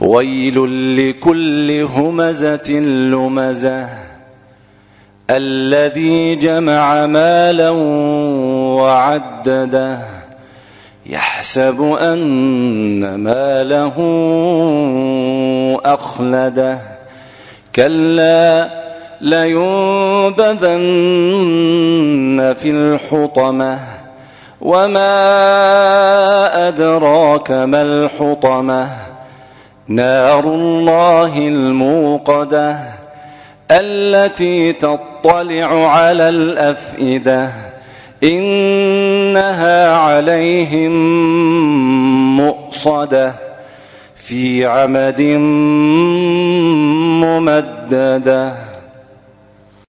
ويل لكل همزة لمزة. الذي جمع مالا وعدده يحسب أن ماله أخلده. كلا لينبذن في الحطمة. وما أدراك ما الحطمة. نار الله الموقدة التي تطلع على الأفئدة إنها عليهم مؤصدة في عمد ممددة.